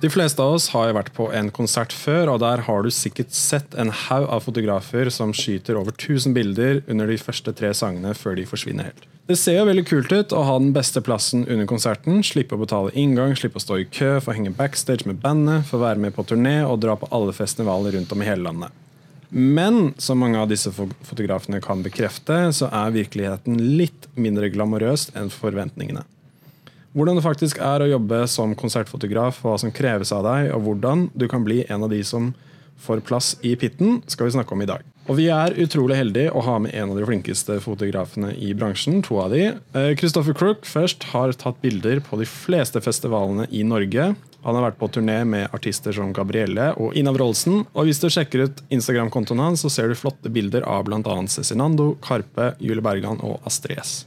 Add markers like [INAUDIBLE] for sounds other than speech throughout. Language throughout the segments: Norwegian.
De fleste av oss har vært på en konsert før, og der har du sikkert sett en haug av fotografer som skyter over 1000 bilder under de første tre sangene før de forsvinner helt. Det ser jo veldig kult ut å ha den beste plassen under konserten, slippe å betale inngang, slippe å stå i kø, få henge backstage med bandet, få være med på turné og dra på alle festivaler rundt om i hele landet. Men som mange av disse fotografene kan bekrefte, så er virkeligheten litt mindre glamorøs enn forventningene. Hvordan det faktisk er å jobbe som konsertfotograf, hva som kreves av deg, og hvordan du kan bli en av de som får plass i pitten, skal vi snakke om i dag. Og Vi er utrolig heldige å ha med en av de flinkeste fotografene i bransjen. To av de. Christopher Crook først har tatt bilder på de fleste festivalene i Norge. Han har vært på turné med artister som Gabrielle og Inav Wroldsen. Og hvis du sjekker ut Instagram-kontoen hans, så ser du flotte bilder av bl.a. Cezinando, Karpe, Julie Bergan og Astrid S.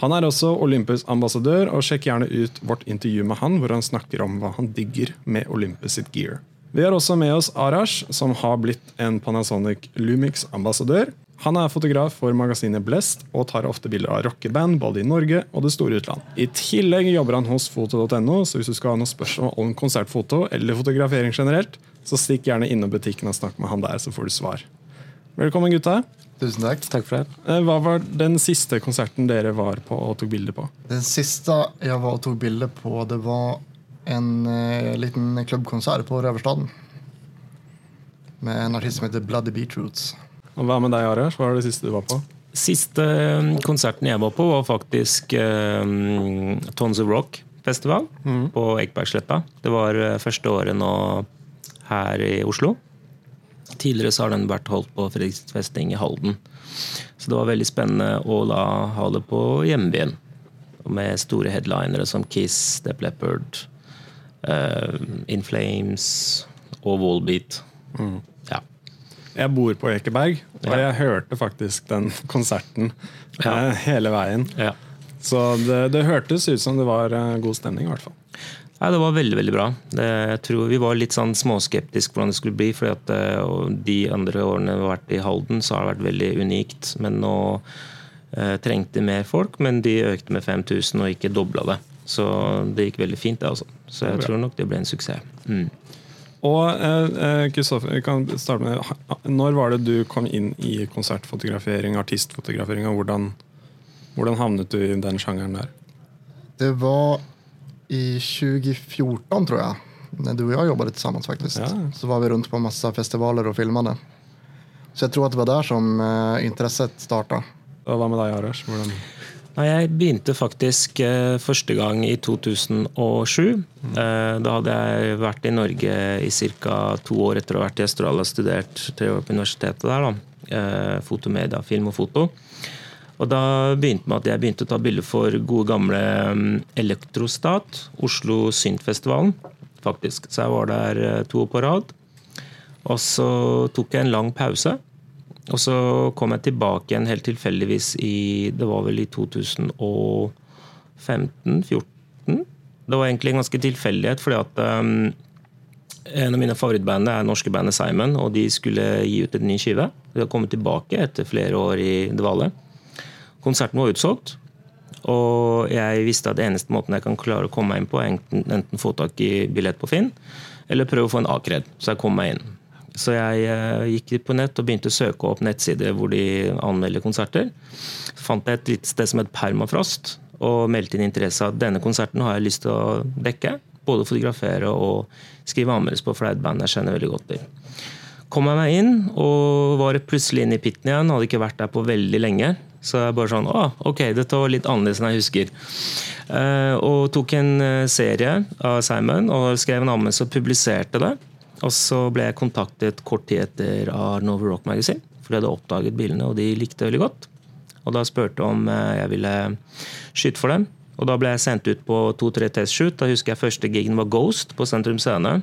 Han er også Olympus-ambassadør, og sjekk gjerne ut vårt intervju med han, hvor han snakker om hva han digger med Olympus sitt gear. Vi har også med oss Arash, som har blitt en Panasonic Lumix-ambassadør. Han er fotograf for magasinet Blest og tar ofte bilder av rockeband både i Norge og det store utland. I tillegg jobber han hos foto.no, så hvis du skal ha noen spørsmål om konsertfoto eller fotografering generelt, så stikk gjerne innom butikken og snakk med han der, så får du svar. Velkommen, gutta. Tusen takk. Takk for det. Eh, hva var den siste konserten dere var på og tok bilde på? Den siste jeg var og tok bilde på, det var en uh, liten klubbkonsert på Røverstaden. Med en artist som heter Bloody Beatroots. Og Hva med deg, Arash? Hva var det siste du var på? Siste eh, konserten jeg var på, var faktisk uh, Tons of Rock-festival mm. på Ekebergsletta. Det var første året nå her i Oslo. Tidligere så har den vært holdt på Fredrikstad festning i Halden. Så det var veldig spennende å da ha det på hjembyen. Med store headlinere som Kiss, The Leopard, uh, In Flames og Wallbeat. Mm. Ja. Jeg bor på Ekeberg, og jeg hørte faktisk den [LAUGHS] konserten ja. uh, hele veien. Ja. Så det, det, hørtes ut som det var uh, god stemning, i hvert fall. Ja, det var veldig veldig bra. Det, jeg tror Vi var litt sånn småskeptiske hvordan det skulle bli. fordi at uh, De andre årene vi har vært i Halden, så har det vært veldig unikt. Men nå eh, trengte mer folk, men de økte med 5000 og ikke dobla det. Så det gikk veldig fint, det. altså. Så jeg tror nok det ble en suksess. Mm. Og Kristoffer, eh, kan starte med Når var det du kom inn i konsertfotografering, artistfotografering, og hvordan, hvordan havnet du i den sjangeren der? Det var i 2014 tror jeg, när du og jeg jobbade tillsammans faktiskt. Ja. Så var vi rundt på masse festivaler og filmade. Så jeg tror at det var der som eh, intresset Og Hva med deg, Arash? Hvordan Nei, jeg begynte faktisk eh, første gang i 2007. Mm. Eh, da hadde jeg vært i Norge i ca. to år etter å ha vært i Australia og studert tre år på universitetet der. da. Eh, fotomedia, film og foto. Og da begynte med at jeg begynte å ta bilder for gode, gamle mm, Elektrostat, Oslo Syntfestivalen, faktisk. Så jeg var der eh, to år på rad. Og så tok jeg en lang pause. Og så kom jeg tilbake igjen helt tilfeldigvis i Det var vel i 2015-2014. Det var egentlig en ganske tilfeldighet, fordi at um, en av mine favorittband er norske bandet Simon, og de skulle gi ut en ny skive. De har kommet tilbake etter flere år i dvale. Konserten var utsolgt. Og jeg visste at eneste måten jeg kan klare å komme meg inn på, er enten, få tak i billett på Finn, eller prøve å få en A-kred, så jeg kom meg inn. Så jeg uh, gikk på nett og begynte å søke opp nettsider hvor de anmelder konserter. Fant et lite sted som het Permafrost, og meldte inn interesse at denne konserten har jeg lyst til å dekke. Både fotografere og skrive anmeldelse på, for det er et band jeg kjenner veldig godt til kom jeg meg inn og var plutselig inne i pitten igjen. Hadde ikke vært der på veldig lenge. Så jeg bare sånn Å, ok, dette var litt annerledes enn jeg husker. Uh, og tok en uh, serie av Simon og skrev en anmeldelse og publiserte det. Og så ble jeg kontaktet kort tid etter av Nova Rock Magazine, for de hadde oppdaget bilene, og de likte det veldig godt. Og da spurte om uh, jeg ville skyte for dem. Og da ble jeg sendt ut på to-tre testshoot. Da husker jeg første gigen var Ghost på Sentrum Scene.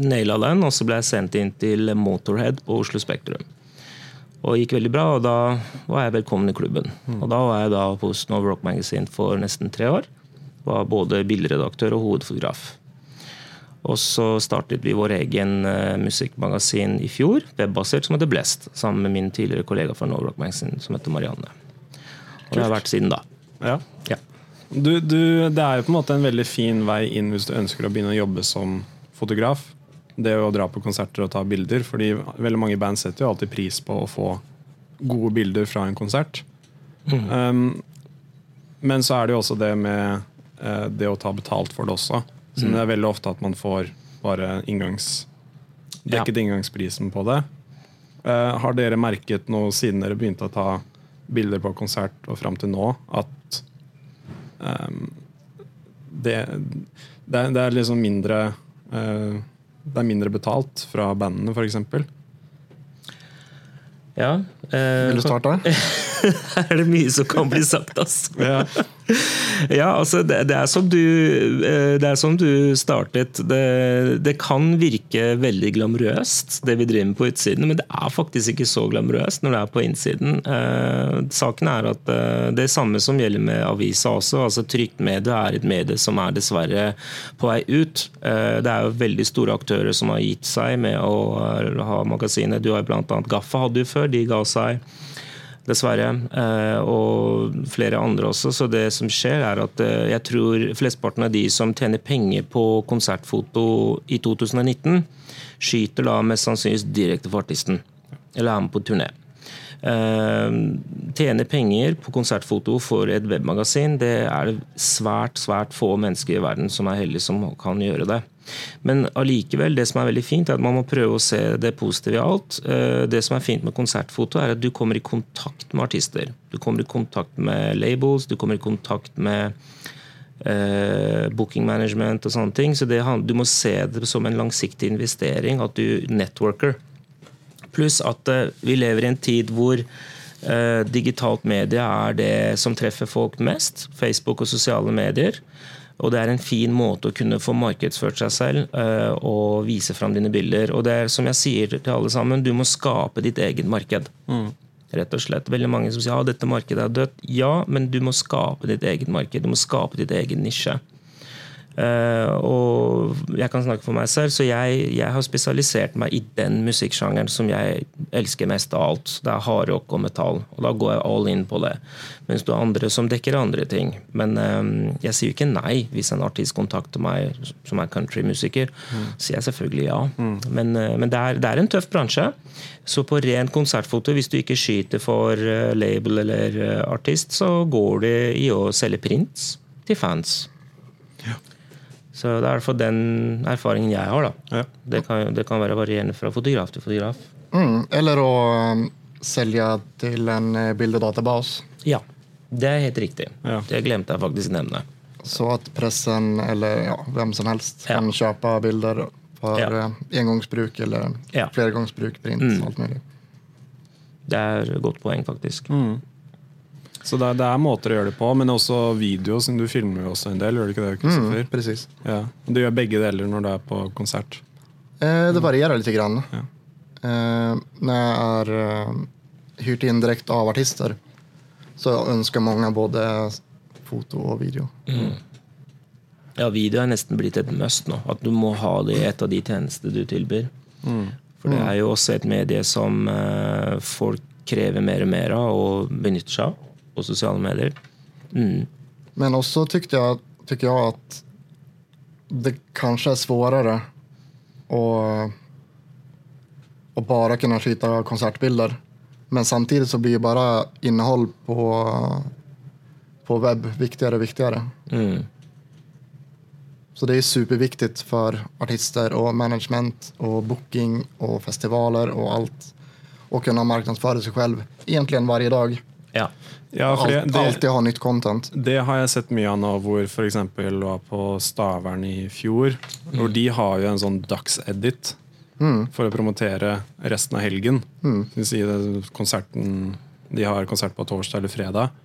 Naila den, og så ble jeg sendt inn til Motorhead på Oslo Spektrum. Og gikk veldig bra, og da var jeg velkommen i klubben. Mm. Og da var jeg da på Snow Rock Magazine for nesten tre år. Var både bilderedaktør og hovedfotograf. Og så startet vi vår egen uh, musikkmagasin i fjor, webbasert, som heter Blest. Sammen med min tidligere kollega fra No Rock Magazine, som heter Marianne. Og det har vært siden da. Ja. Ja. Du, du, det er jo på en måte en veldig fin vei inn hvis du ønsker å begynne å jobbe som fotograf. Det å dra på konserter og ta bilder. Fordi veldig mange band setter jo alltid pris på å få gode bilder fra en konsert. Um, men så er det jo også det med uh, det å ta betalt for det også. Så det er veldig ofte at man får bare inngangs, dekket inngangsprisen på det. Uh, har dere merket noe siden dere begynte å ta bilder på konsert og fram til nå, at um, det, det, det er liksom mindre Det er mindre betalt fra bandene, f.eks.? Ja. eh, Vil du starte? [LAUGHS] Her [LAUGHS] er det mye som kan bli sagt, altså. Ja. Ja, altså det, det, er som du, eh, det er som du startet. Det, det, kan virke veldig glamorøst, det vi driver med på utsiden, men det er faktisk ikke så glamorøst når det er på innsiden. Eh, saken er at eh, det er samme som gjelder med avisa også. altså Trygt medie er et medie som er dessverre på vei ut. Eh, det er jo veldig store aktører som har gitt seg med å eh, ha magasinet. Du har bl.a. Gaffa hadde du før, de ga seg dessverre. Eh, og flere andre også. Så det som skjer, er at eh, jeg tror flesteparten av de som tjener penger på konsertfoto i 2019, skyter da mest sannsynligvis direkte for artisten. Eller er med på turné. Uh, tjene penger på konsertfoto for et webmagasin, det er det svært svært få mennesker i verden som er heldige som kan gjøre det. Men allikevel, det som er veldig fint, er at man må prøve å se det positive i alt. Uh, det som er fint med konsertfoto, er at du kommer i kontakt med artister. Du kommer i kontakt med labels, du kommer i kontakt med uh, booking management og sånne ting. Så det, du må se det som en langsiktig investering, at du networker. Pluss at uh, vi lever i en tid hvor digitalt medie er det som treffer folk mest. Facebook og sosiale medier. Og det er en fin måte å kunne få markedsført seg selv uh, og vise fram dine bilder. Og det er som jeg sier til alle sammen, du må skape ditt eget marked. Mm. Rett og slett. Veldig mange som sier at ja, dette markedet er dødt. Ja, men du må skape ditt eget marked. Du må skape ditt egen nisje. Uh, og jeg kan snakke for meg selv, så jeg, jeg, har spesialisert meg i den musikksjangeren som jeg elsker mest av alt. Det er hardrock og metall, og da går jeg all in på det. Mens du har andre som dekker andre ting. Men um, jeg sier jo ikke nei hvis en artist kontakter meg som er countrymusiker. Mm. sier jeg selvfølgelig ja. Mm. Men, uh, men det, er, det, er, en tøff bransje. Så på rent konsertfoto, hvis du ikke skyter for label eller artist, så går det i å selge prints til fans. Så det er i hvert fall den erfaringen jeg har. da. Ja. Det, kan, det, kan, være varierende fra fotograf til fotograf. Mm, eller å um, selge til en uh, bildedatabase. Ja, det er helt riktig. Ja. Det glemte jeg faktisk å nevne. Så at pressen eller ja, hvem som helst ja. kan kjøpe bilder for ja. uh, engangsbruk eller ja. flergangsbruk, print, mm. alt mulig. Det er et godt poeng, faktisk. Mm. Så det er, det er, måter å gjøre det på, men også video, Som du filmer jo også en del. gjør du ikke det, Kristoffer? Mm, precis. Ja. Du gjør begge deler når du er på konsert? Eh, det varierer litt. Grann. Ja. Eh, når jeg er uh, hyrt inn direkte av artister, så ønsker mange både foto og video. Mm. Ja, video er nesten blitt et must nå. At du må ha det i et av de tjenester du tilbyr. Mm. For det er jo også et medie som uh, folk krever mer og mer av og benytter seg av på sosiale medier. Mm. Men også tyckte jag, tycker jag att det kanskje er svårare å, å bare kunne skyte konsertbilder. Men samtidig så blir bare innhold på, på webb viktigere og viktigere. Mm. Så det er superviktig for artister og management og booking og festivaler og alt å kunne marknadsføre seg selv egentlig hver dag. Ja. Ja, det, det, alltid ha nytt content. Det har jeg sett mye av nå, hvor f.eks. var på Stavern i fjor. Mm. Hvor de har jo en sånn dagsedit mm. for å promotere resten av helgen. Mm. Si konserten, de har konsert på torsdag eller fredag.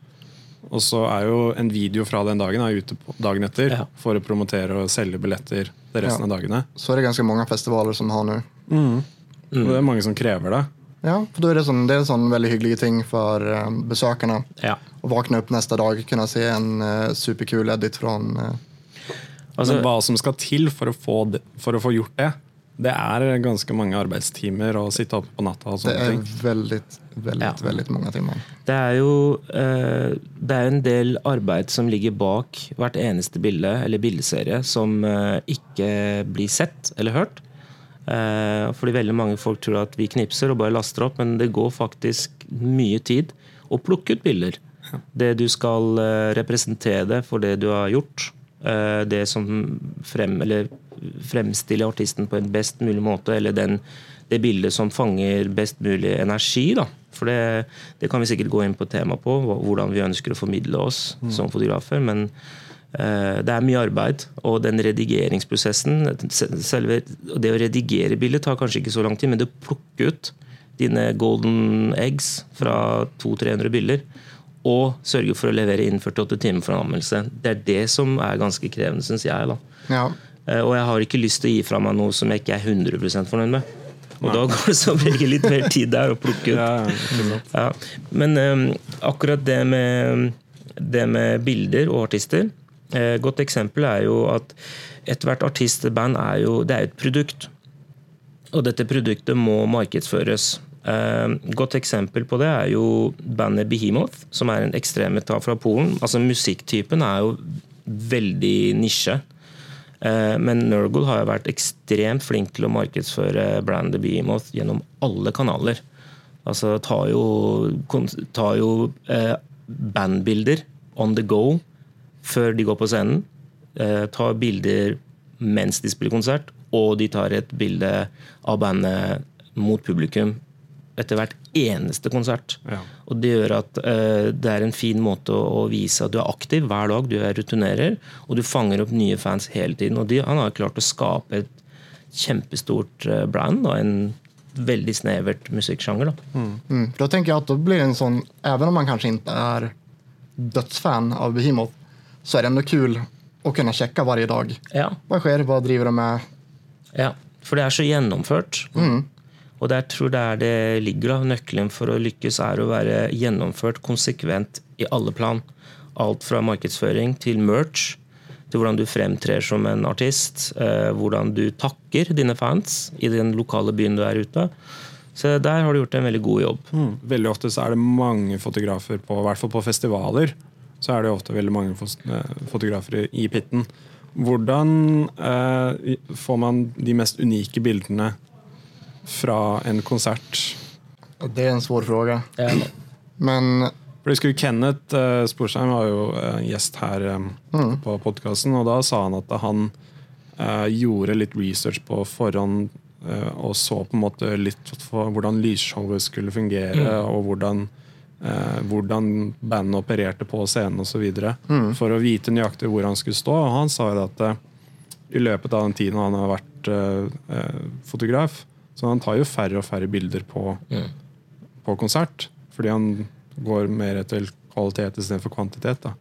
Og så er jo en video fra den dagen er ute dagen etter ja. for å promotere og selge billetter resten ja. av dagene. Så er det ganske mange festivaler som har nå. Mm. Og det er mange som krever det. Ja, for da er det, sånn, det er en sånn veldig hyggelig ting for uh, besøkende. Ja. Å våkne opp neste dag, kunne se en uh, superkul edit fra uh, altså, hva som skal til for å, få det, for å få gjort det, det er ganske mange arbeidstimer å sitte oppe på natta. og sånne ting. Det er ting. veldig, veldig, Ja. veldig mange timer. Det er jo eh, det er en del arbeid som ligger bak hvert eneste bilde eller bildeserie som eh, ikke blir sett eller hørt. Eh, fordi veldig mange folk tror at vi knipser og bare laster opp, men det går faktisk mye tid å plukke ut bilder. Det du skal eh, representere det for det du har gjort. eh, det som frem, eller fremstiller artisten på en best mulig måte, eller den, det bildet som fanger best mulig energi. da. For det, det kan vi sikkert gå inn på tema på, hvordan vi ønsker å formidle oss som fotografer. Men det er mye arbeid, og den redigeringsprosessen selve, Det å redigere bildet tar kanskje ikke så lang tid, men det å plukke ut dine golden eggs fra 200-300 bilder og sørge for å levere innen 48 timer for en anmeldelse. Det er det som er ganske krevende, syns jeg. da. Ja. Eh, Og jeg har ikke lyst til å gi fra meg noe som jeg ikke er 100% fornøyd med. Og da går det som regel litt mer tid der å plukke ut. Ja. Ja. Men um, akkurat det med, det med bilder og artister Et godt eksempel er jo at ethvert artistband er jo det er et produkt. Og dette produktet må markedsføres. et godt eksempel på det er jo bandet Behemoth, som er en ekstremmetall fra Polen. Altså Musikktypen er jo veldig nisje. Eh, Men Nurgle har jo vært ekstremt flink til å markedsføre brandet Behemoth gjennom alle kanaler. Altså tar jo, tar jo eh, bandbilder on the go før de går på scenen. Eh, tar bilder mens de spiller konsert, og de tar et bilde av bandet mot publikum etter hvert eneste konsert. Ja. Og Det gjør at eh, det er en fin måte å, å vise at du er aktiv hver dag, du er rutinerer, og du fanger opp nye fans hele tiden. Og de, Han har klart å skape et kjempestort eh, brand og en veldig snevert musikksjanger. Da. Mm. Mm. da tenker jeg at det blir en sånn, Even om man kanskje ikke er dødsfan av Behemoth, så är det ändå kul att kunna checka varje dag. Ja, Vad sker? Vad driver de med? ja, For det er så gjennomført. Og der tror jeg det er det ligger da. Nøkkelen for å lykkes er å være gjennomført konsekvent i alle plan. Alt fra markedsføring til merch, til hvordan du fremtrer som en artist. Eh, hvordan du takker dine fans i den lokale byen du er ute. Så der har du gjort en veldig god jobb. Mm. Veldig ofte så er det mange fotografer på, i hvert fall på festivaler. Så er det jo ofte veldig mange eh, fotografer i- pitten. Hvordan eh, får man de mest unike bildene fra en konsert? Det er en svår spørsmål. Ja. Men For jeg husker Kenneth eh, Sporsheim var jo eh, gjest her eh, på podkasten, og da sa han at han eh, gjorde litt research på forhånd eh, og så på en måte litt for hvordan lysshowet skulle fungere, og hvordan, eh, hvordan bandet opererte på scenen osv. Mm. For å vite nøyaktig hvor han skulle stå. Og han sa jo at eh, i løpet av den tiden han har vært eh, eh, fotograf, så han tar jo færre og færre bilder på, på konsert. Fordi han går mer etter kvalitet istedenfor kvantitet. Da.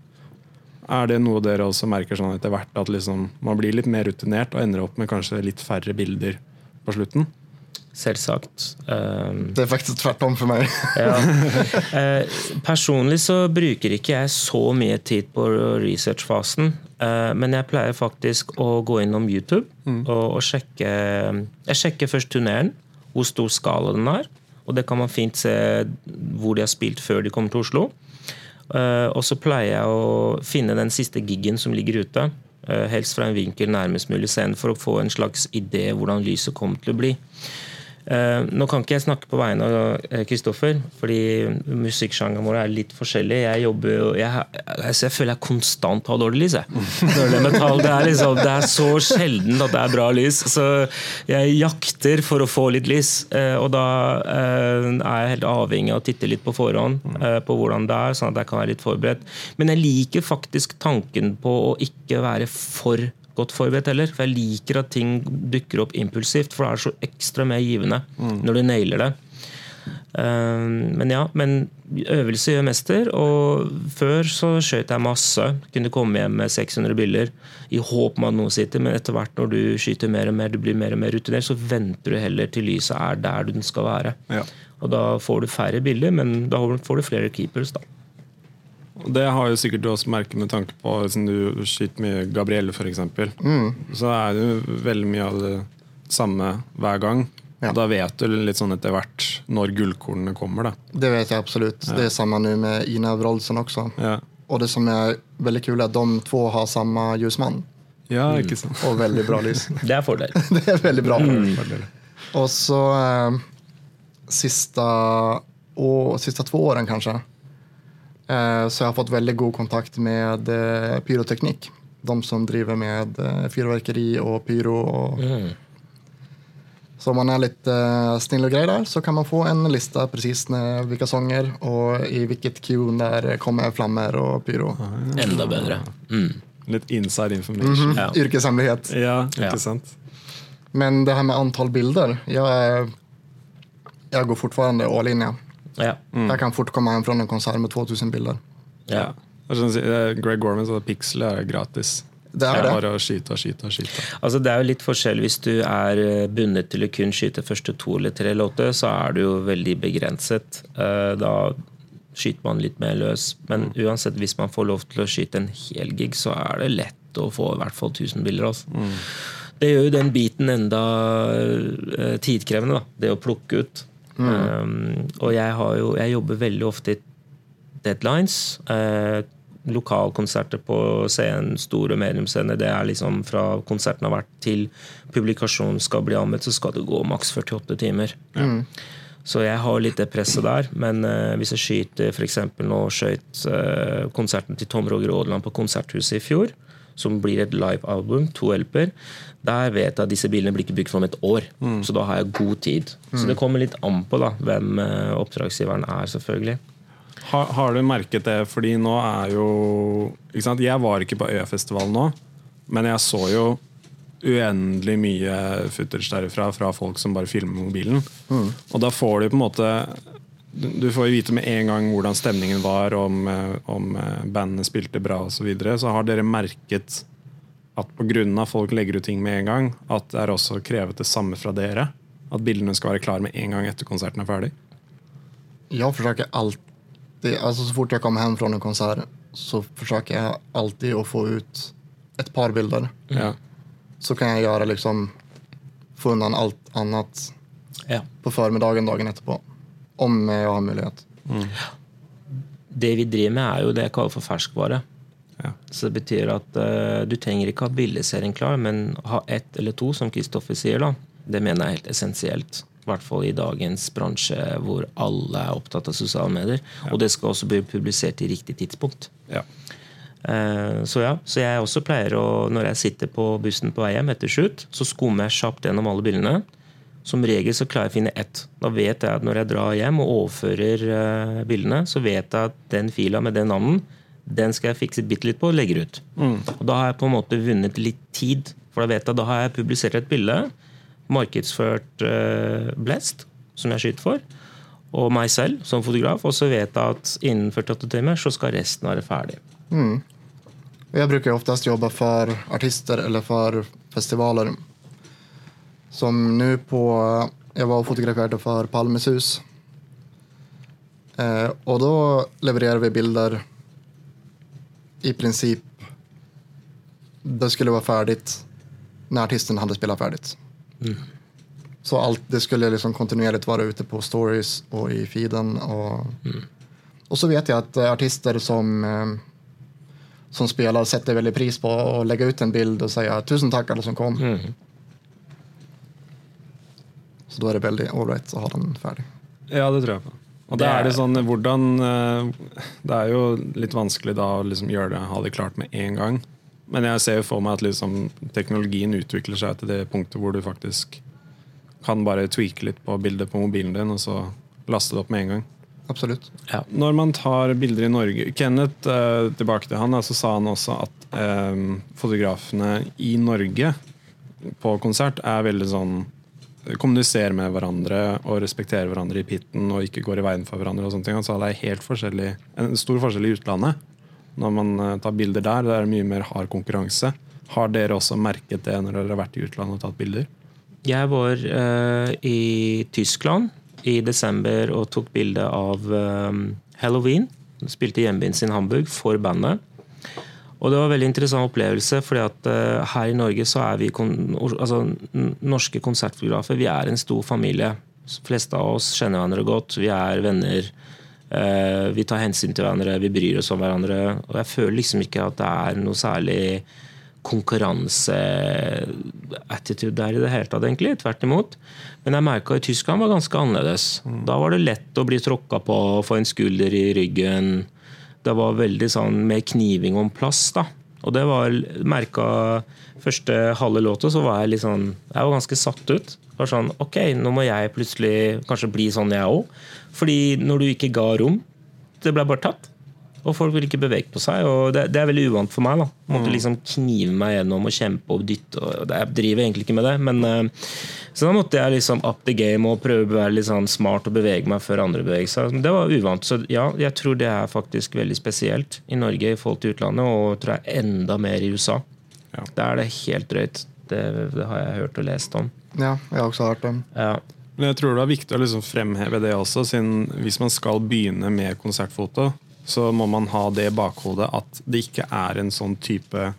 Er det noe dere også merker sånn etter hvert, at liksom, man blir litt mer rutinert og ender opp med kanskje litt færre bilder på slutten? Selvsagt. Um, det er faktisk tvert om for meg. [LAUGHS] Ja. uh, personlig så bruker ikke jeg så mye tid på researchfasen. Uh, men jeg pleier faktisk å gå innom YouTube og, og sjekke Jeg sjekker først turneren, hvor stor skala den er. Og det kan man fint se hvor de har spilt før de kommer til Oslo. Uh, og så pleier jeg å finne den siste gigen som ligger ute. Eh, helst fra en vinkel nærmest mulig scenen, for å få en slags idé hvordan lyset kommer til å bli. Eh, nå kan ikke jeg snakke på vegne av eh, Kristoffer, fordi musikksjangeren vår er litt forskjellig. Jeg jobber jo jeg, jeg, jeg føler jeg konstant har dårlig lys. [LAUGHS] Dårlig metall, det, er liksom, det er så sjelden at det er bra lys. Så jeg jakter for å få litt lys. eh, og da eh, er jeg helt avhengig av å titte litt på forhånd eh, på hvordan det er, sånn at jeg kan være litt forberedt. Men jeg liker faktisk tanken på å ikke være for godt forberedt heller. For jeg liker at ting dukker opp impulsivt, for det er så ekstra mer givende når du nailer det. Eh, men ja, men øvelse gjør mester. Og før så skjøt jeg masse. Kunne komme hjem med 600 bilder i håp om at noe sitter. Men etter hvert når du skyter mer og mer, du blir mer og mer rutinert, så venter du heller til lyset er der den skal være. Ja. Og da får du færre bilder, men da får du flere keepers, da. Og Det har jo sikkert du også merket med tanke på Siden du skyter mye Gabrielle, f.eks. Mm. Så er det jo veldig mye av det samme hver gang. Ja. Og Da vet du litt sånn etter hvert når gullkornene kommer. da Det vet jeg absolutt. Det er samme nå med Ina Wroldsen også. Ja, Og det som er veldig kult, er at de to har samme ljusmann. ja ikke sant? Og veldig bra lys. [LAUGHS] Det er fordel. [LAUGHS] det er veldig bra. Mm. Og så eh, siste, å, sista två åren kanskje, så jeg har fått veldig god kontakt med eh, pyroteknikk. De som driver med eh, fyrverkeri og pyro. Og, Mm. Så om man er litt eh, snill og grei der, så kan man få en liste precis hvilke sanger og i hvilket queue der kommer flammer og pyro. Enda bedre. Mm. Litt inside information. Ja. Yrkeshemmelighet. Ja, ikke Ja. sant? Men det her med antall bilder, jeg, jeg går fortfarande all in. Ja. Ja. Jeg kan fort komme hjem fra en konsert med 2000 bilder. ja. Sånn eh, Greg Gorman sa Pixel er gratis. Det er det. Bare å skyte og skyte og skyte. Altså Det er jo litt forskjell hvis du er eh, bundet til å kun skyte første to eller tre låter, så er du jo veldig begrenset. Eh, Da skyter man litt mer løs. Men uansett, hvis man får lov til å skyte en hel gig, så er det lett å få i hvert fall 1000 bilder. Altså. Det gjør jo den biten enda tidkrevende, da. Det å plukke ut. Um, og jeg, har jo, jeg jobber veldig ofte i deadlines. Uh, lokalkonserter på scenen, store mediumscener. Det er liksom fra konserten har vært til publikasjonen skal bli anmeldt, så skal det gå maks 48 timer. Så jeg har litt det presset der. Men uh, hvis jeg skyter f.eks. nå skjøt uh, konserten til Tom Roger Aadland på Konserthuset i fjor, som blir et live-album, to LP-er, der vet jeg at disse bilene blir ikke bygd for om et år. Så da har jeg god tid. Så det kommer litt an på da, hvem eh, oppdragsgiveren er, selvfølgelig. Har, har du merket det? Fordi nå er jo ikke sant? Jeg var ikke på Øyafestivalen nå, men jeg så jo uendelig mye footage derifra fra folk som bare filmer mobilen. mobilen. Og da får du på en måte Du får jo vite med en gang hvordan stemningen var, om, eh, om eh, bandene spilte bra osv. Så, videre. så har dere merket at pga. folk legger ut ting med en gang, at det er også krevet det samme fra dere? At bildene skal være klare med en gang etter konserten er ferdig? Jeg forsøker alltid, altså så fort jeg kommer hjem fra en konsert, så forsøker jeg alltid å få ut et par bilder. Ja. Så kan jeg gjøre liksom få unna alt annet Ja. på formiddagen dagen etterpå. Om jeg har mulighet. Det vi driver med, er jo det jeg kaller for ferskvare. Ja. Så det betyr at uh, du trenger ikke ha billigserien klar, men ha ett eller to, som Kristoffer sier. da. Det mener jeg er helt essensielt. I hvert fall i dagens bransje hvor alle er opptatt av sosiale medier. Og det skal også bli publisert i riktig tidspunkt. Ja. Uh, Så ja, så jeg også pleier å, når jeg sitter på bussen på vei hjem etter shoot, så skummer jeg kjapt gjennom alle bildene. Som regel så klarer jeg å finne ett. Da vet jeg at når jeg drar hjem og overfører eh, bildene, så vet jeg at den fila med den navnen, den skal jeg fikse bitte litt på og legge ut. Og da har jeg på en måte vunnet litt tid. For da vet jeg, da har jeg publisert et bilde, markedsført uh, Blest, som jeg skyter for, og meg selv som fotograf, og så vet jeg at innen 48 timer så skal resten være ferdig. Jeg bruker oftest jobbe for artister eller for festivaler. Som nå på Jeg var fotograferte for Palmes hus. Eh, og da levererer vi bilder i prinsipp Det skulle være ferdig når artisten hadde spilt ferdig. Så alt, det skulle liksom kontinuerlig være ute på stories og i feeden. Og, og så vet jeg at eh, artister som eh, som spelare setter veldig pris på å legge ut en bild og si tusen takk alle som kom. Så da er det veldig ålreit å ha den ferdig. Ja, det tror jeg på. Og det Det er- det sånn, hvordan eh, Det er jo litt vanskelig da å liksom gjøre det, ha det klart med en gang. Men jeg ser jo for meg at liksom teknologien utvikler seg til det punktet hvor du faktisk kan bare tweake litt på bildet på mobilen din, og så laste det opp med en gang. Absolutt. Når man tar bilder i Norge Kenneth, eh, tilbake til han, så sa han også at eh, fotografene i Norge på konsert er veldig sånn kommuniserer med hverandre og respekterer hverandre i pitten og ikke går i veien for hverandre. og sånne ting. Altså, det er helt forskjellig, en stor forskjell i utlandet. Når man eh, tar bilder der, det er mye mer hard konkurranse. Har dere også merket det når dere har vært i utlandet og tatt bilder? Jeg var uh, i Tyskland i desember og tok bilde av um, Halloween. Spilte hjembyen sin Hamburg for bandet. Og det var en veldig interessant opplevelse, fordi at uh, her i Norge så er vi altså, norske konsertfotografer vi er en stor familie. De fleste av oss kjenner hverandre godt. Vi er venner. Uh, vi tar hensyn til hverandre, vi bryr oss om hverandre. Og jeg føler liksom ikke at det er noe særlig konkurranseattitude der i det hele tatt, egentlig. Tvert imot. Men jeg merka i Tyskland var ganske annerledes. Mm. Da var det lett å bli tråkka på, få en skulder i ryggen det var veldig sånn med kniving om plass. da. Og det var merka første halve låta, så var jeg litt sånn Jeg var ganske satt ut. Var sånn, Ok, nå må jeg plutselig kanskje bli sånn, jeg òg. Fordi når du ikke ga rom, det ble bare tatt. Og folk vil ikke bevege på seg. og Det, det er veldig uvant for meg. da. Måtte mm. liksom knive meg gjennom og kjempe og dytte. og Jeg driver egentlig ikke med det. men uh, Så da måtte jeg liksom up the game og prøve å være litt sånn smart og bevege meg før andre beveger seg. Det var uvant. Så ja, jeg tror det er faktisk veldig spesielt i Norge i forhold til utlandet, og tror jeg enda mer i USA. Ja. Der er det helt drøyt. Det, det, har jeg hørt og lest om. Ja, jeg har også hørt om. Ja. Men jeg tror det er viktig å liksom fremheve det også, siden hvis man skal begynne med konsertfoto, så må man ha det i bakhodet at det ikke er en sånn type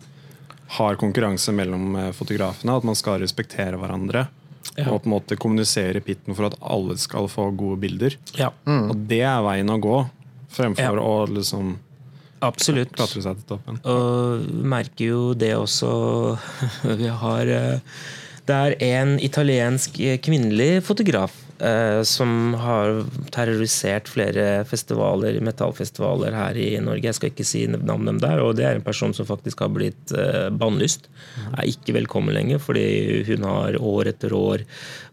hard konkurranse mellom eh, fotografene. At man skal respektere hverandre. Ja. Og på en måte kommunisere pitten for at alle skal få gode bilder. Ja. Mm. Og det er veien å gå, fremfor ja. å liksom Absolutt. klatre seg til toppen. Og merker jo det også [LAUGHS] Vi har eh, Det er en italiensk eh, kvinnelig fotograf som har terrorisert flere festivaler, metallfestivaler her i Norge. Jeg skal ikke si navnet dem der. Og det er en person som faktisk har blitt uh, bannlyst. Er ikke velkommen lenger, fordi hun har år etter år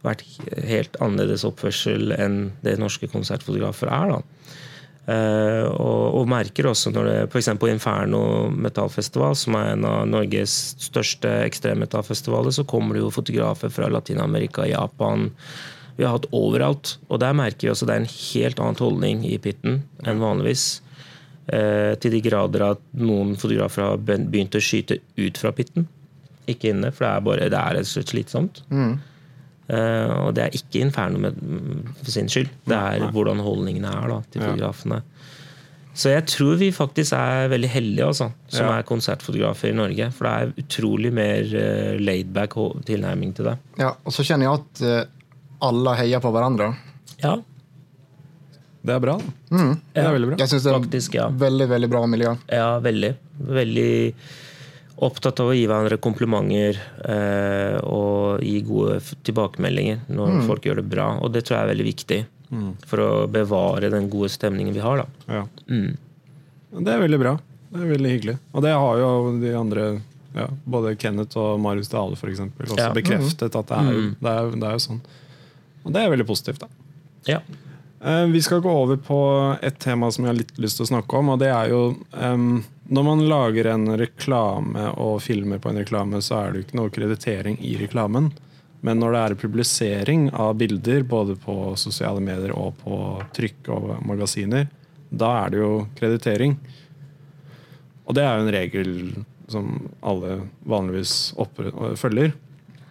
vært helt annerledes oppførsel enn det norske konsertfotografer er. da. Uh, og, og, merker også når det f.eks. på Inferno metallfestival, som er en av Norges største ekstremmetallfestivaler, så kommer det jo fotografer fra Latin-Amerika, Japan, vi har hatt overalt. Og der merker vi også det er en helt annen holdning i pitten enn vanligvis. Eh, til de grader at noen fotografer har begynt å skyte ut fra pitten. Ikke inne, for det er bare det er slitsomt. Mm. Eh, og det er ikke Inferno med, for sin skyld. Det er hvordan holdningene er da, til fotografene. Så jeg tror vi faktisk er veldig heldige altså, som ja. er konsertfotografer i Norge. For det er utrolig mer uh, laidback tilnærming til det. Ja, og så kjenner jeg at uh, alle heier på hverandre. Ja. Det er bra. Mm. Det er veldig bra. Jeg syns det er Faktisk, ja. veldig, veldig bra miljø. Ja, veldig. Veldig opptatt av å gi hverandre komplimenter eh, og gi gode tilbakemeldinger når mm. folk gjør det bra. Og det tror jeg er veldig viktig mm. for å bevare den gode stemningen vi har. Ja. Mm. Det er veldig bra. Det er veldig hyggelig. Og det har jo de andre ja, både Kenneth og Marius Dale for eksempel, også ja. bekreftet at det er, mm. det, er, det er jo sånn. Og det er veldig positivt. da. Ja. Eh, vi skal gå over på et tema som jeg har litt lyst til å snakke om. og det er jo um, Når man lager en reklame og filmer på en reklame, så er det jo ikke noe kreditering i reklamen. Men når det er publisering av bilder, både på sosiale medier og på trykk og magasiner, da er det jo kreditering. Og det er jo en regel som alle vanligvis følger.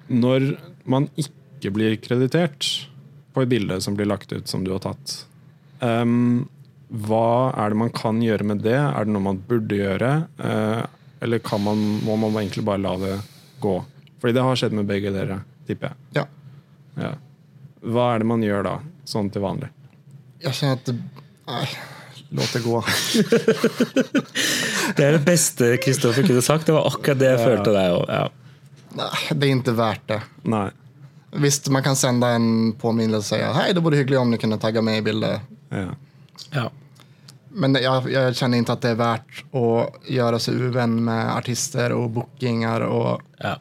Når man ikke ikke blir kreditert på et bilde som blir lagt ut som du har tatt. Um, hva er det man kan gjøre med det? Er det noe man burde gjøre? Uh, eller man, må man egentlig bare la det gå? Fordi det har skjedd med begge dere, tipper jeg. Ja. ja. Hva er det man gjør da, sånn til vanlig? Jeg kjenner at Nei, låt det gå. [LAUGHS] det er det beste Kristoffer kunne sagt. Det var akkurat det jeg ja. følte der òg. Ja. Nei, det er ikke verdt det. Nei. Visst, man kan sende en påminnelse og si hei, det vore hyggelig om du kunne tagge meg i bildet. Ja. ja. Men jeg, jeg, kjenner ikke at det er verdt å gjøre seg uvenn med artister og bookinger og ja.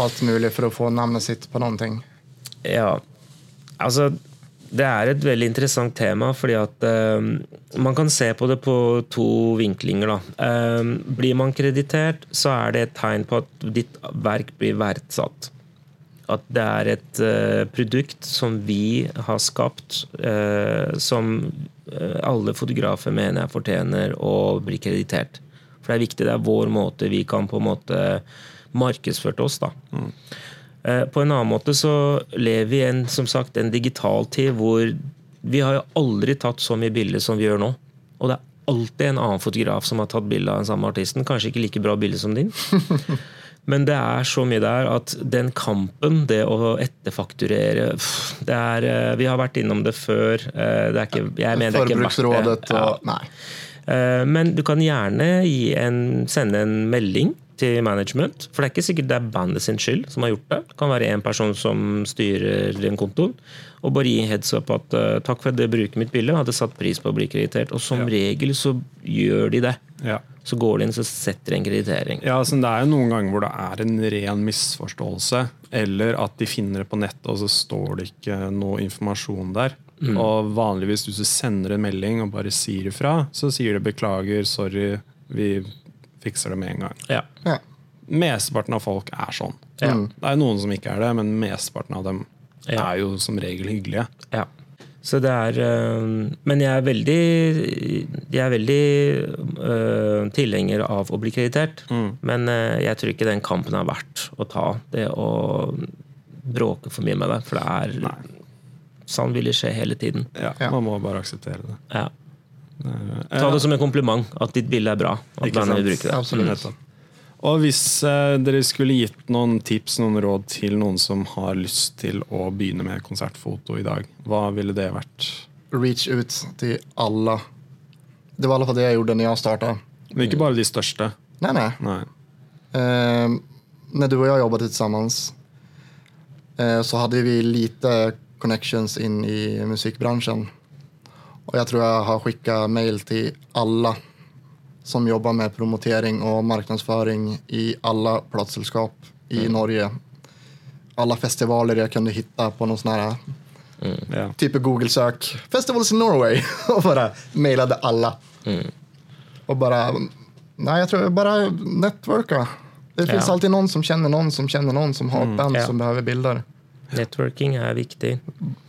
alt mulig for å få navnet sitt på noen ting. Ja, altså det er et veldig interessant tema, fordi at uh, man kan se på det på to vinklinger. Uh, blir man kreditert, så er det et tegn på at ditt verk blir verdsatt. At det er et uh, produkt som vi har skapt, uh, som uh, alle fotografer mener jeg fortjener å bli kreditert. For det er viktig. Det er vår måte vi kan på en måte markedsført oss. da. Mm. På en annen måte så lever vi i en, som sagt, en digital tid hvor vi har jo aldri tatt så mye bilder som vi gjør nå. Og det er alltid en annen fotograf som har tatt bilde av den samme artisten. Kanskje ikke like bra bilde som din. [LAUGHS] Men det er så mye der at den kampen, det å etterfakturere det er, eh, Vi har vært innom det før. Eh, det er ikke, jeg mener det er ikke verdt det. Og, nei. Eh, men du kan gjerne en, sende en melding til management. For det er ikke sikkert det er bandet sin skyld som har gjort det. Det kan være en person som styrer den kontoen. Og bare gi heads up at uh, takk for at dere bruker mitt bilde, hadde satt pris på å bli kreditert. Og som ja. regel så gjør de det. Ja. Så går de inn og setter en kreditering. Ja, altså, Det er jo noen ganger hvor det er en ren misforståelse. Eller at de finner det på nettet, og så står det ikke noe informasjon der. Mm. Og vanligvis hvis du sender en melding og bare sier ifra, så sier det 'beklager, sorry', vi fikser det med en gang. Ja. Ja. Mesteparten av folk er sånn. Ja. Det er noen som ikke er det, men mesteparten av dem er jo som regel hyggelige. Ja. Så det er øh, Men jeg er veldig Jeg er veldig øh, tilhenger av å bli kreditert. Mm. Men øh, jeg tror ikke den kampen er verdt å ta. Det å bråke for mye med det. For det er Nei. Sånn vil det skje hele tiden. Ja, Man må bare akseptere det. Ja. Ta det som en kompliment at ditt bilde er bra. At bandet vil bruke det. Absolutt. Og hvis eh, dere skulle gitt noen tips, noen råd til noen som har lyst til å begynne med konsertfoto i dag, hva ville det vært? Reach ut til alle. Det var i hvert fall det jeg gjorde når jeg starta. Men ikke bare de største? Nei, nei. nei. Eh, når du og jeg jobbet sammen, eh, så hadde vi lite connections inn i musikkbransjen. Og jeg tror jeg har skicka mail til alle som jobber med promotering og marknadsføring i alle plateselskap i mm. Norge. Alle festivaler jeg kunne finne på noen sånne mm, ja. type Google-søk. 'Festivals in Norway!' [LAUGHS] og bare mailet alle. Mm. Og bare Nei, jeg tror bare networka. Det ja. fins alltid noen som kjenner noen som kjenner noen som har et mm, band ja. som behøver bilder. Networking er viktig.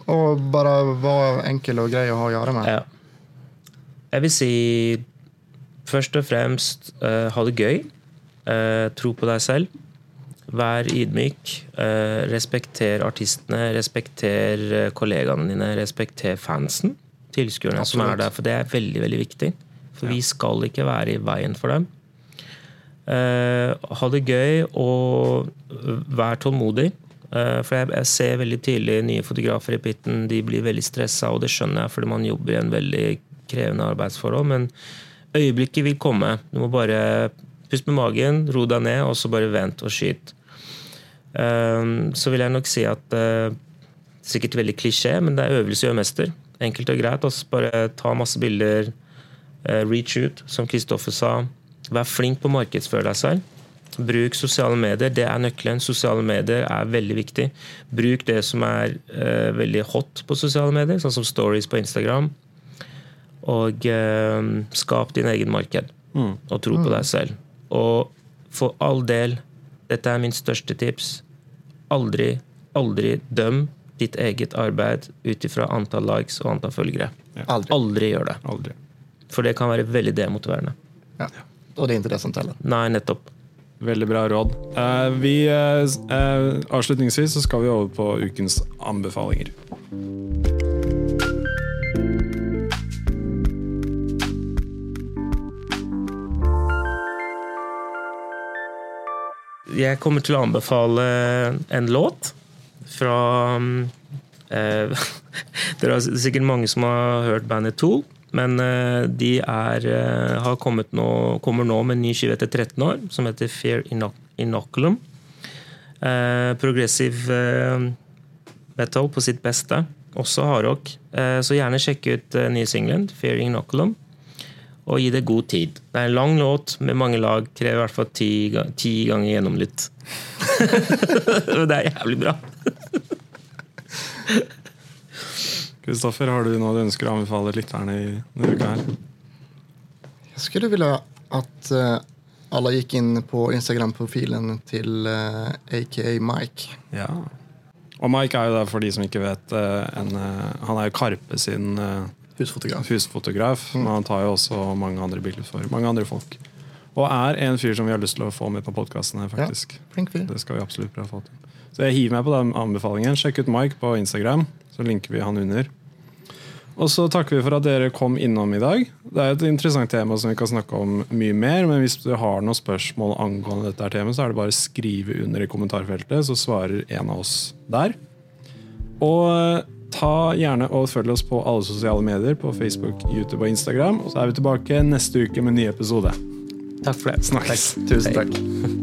Og bare være enkel og grei å ha å gjøre med. Ja. Jeg vil si først og fremst uh, ha det gøy. Uh, tro på deg selv. Vær ydmyk. Uh, respekter artistene. Respekter kollegaene dine. Respekter fansen. Tilskuerne som er der. For det er veldig, veldig viktig. For ja. vi skal ikke være i veien for dem. ha det gøy og vær tålmodig. For jeg, jeg, ser veldig tydelig nye fotografer i pitten. De blir veldig stressa, og det skjønner jeg fordi man jobber i en veldig krevende arbeidsforhold. Men øyeblikket vil komme. Du må bare puste med magen, ro deg ned, og så bare vent og skyt. Um, så vil jeg nok si at uh, Sikkert veldig klisjé, men det er øvelse gjør mester. Enkelt og greit. Også bare ta masse bilder. Uh, reach ut, som Kristoffer sa. Vær flink på å markedsføre deg selv. Bruk sosiale medier. Det er nøkkelen. Sosiale medier er veldig viktig. Bruk det som er uh, veldig hot på sosiale medier, sånn som stories på Instagram. Og eh, skap din egen marked. Mm. Og tro på deg selv. Og for all del, dette er min største tips, aldri, aldri døm ditt eget arbeid ut ifra antall likes og antall følgere. Ja. Aldri. aldri. gjør det. Aldri. For det kan være veldig demotiverende. Ja. Og det er ikke det som teller. Nei, nettopp. Veldig bra råd. Uh, vi, uh, avslutningsvis så skal vi over på ukens anbefalinger. Jeg kommer til å anbefale en låt fra uh, Det er sikkert mange som har hørt bandet Tool. Men uh, de er, kommet nå, kommer nå med en ny skive etter 13 år, som heter Fear Inoculum. Uh, progressive metal på sitt beste. Også hardrock. så gjerne sjekk ut uh, nye singelen, Fear Inoculum. Og gi det god tid. Det er en lang låt med mange lag. Krever i hvert fall ti, ti ganger gjennomlytt. [LAUGHS] det er jævlig bra. Kristoffer, har du noe du ønsker å anbefale lytterne i denne uka her? Jeg skulle ville at uh, alle gikk inn på Instagram-profilen til uh, eh, AKA Mike. Ja. Og Mike er jo der, for de som ikke vet, eh, en, eh, han er jo Karpe sin eh, Husfotograf. mm. Men han tar jo også mange andre bilder for mange andre folk. Og er en fyr som vi har lyst til å få med på podkasten her, faktisk. Flink fyr. Det skal vi absolutt prøve å få til. Så jeg hiver meg på den anbefalingen. Sjekk ut Mike på Instagram, så linker vi han under. Og så takker vi for at dere kom innom i dag. Det er et interessant tema som vi kan snakke om mye mer, men hvis du har noen spørsmål angående dette her temaet, så er det bare å skrive under i kommentarfeltet, så svarer en av oss der. Og ta gjerne og følg oss på alle sosiale medier, på Facebook, YouTube og Instagram. Og så er vi tilbake neste uke med en ny episode. Takk for det. Snakkes. Tusen takk.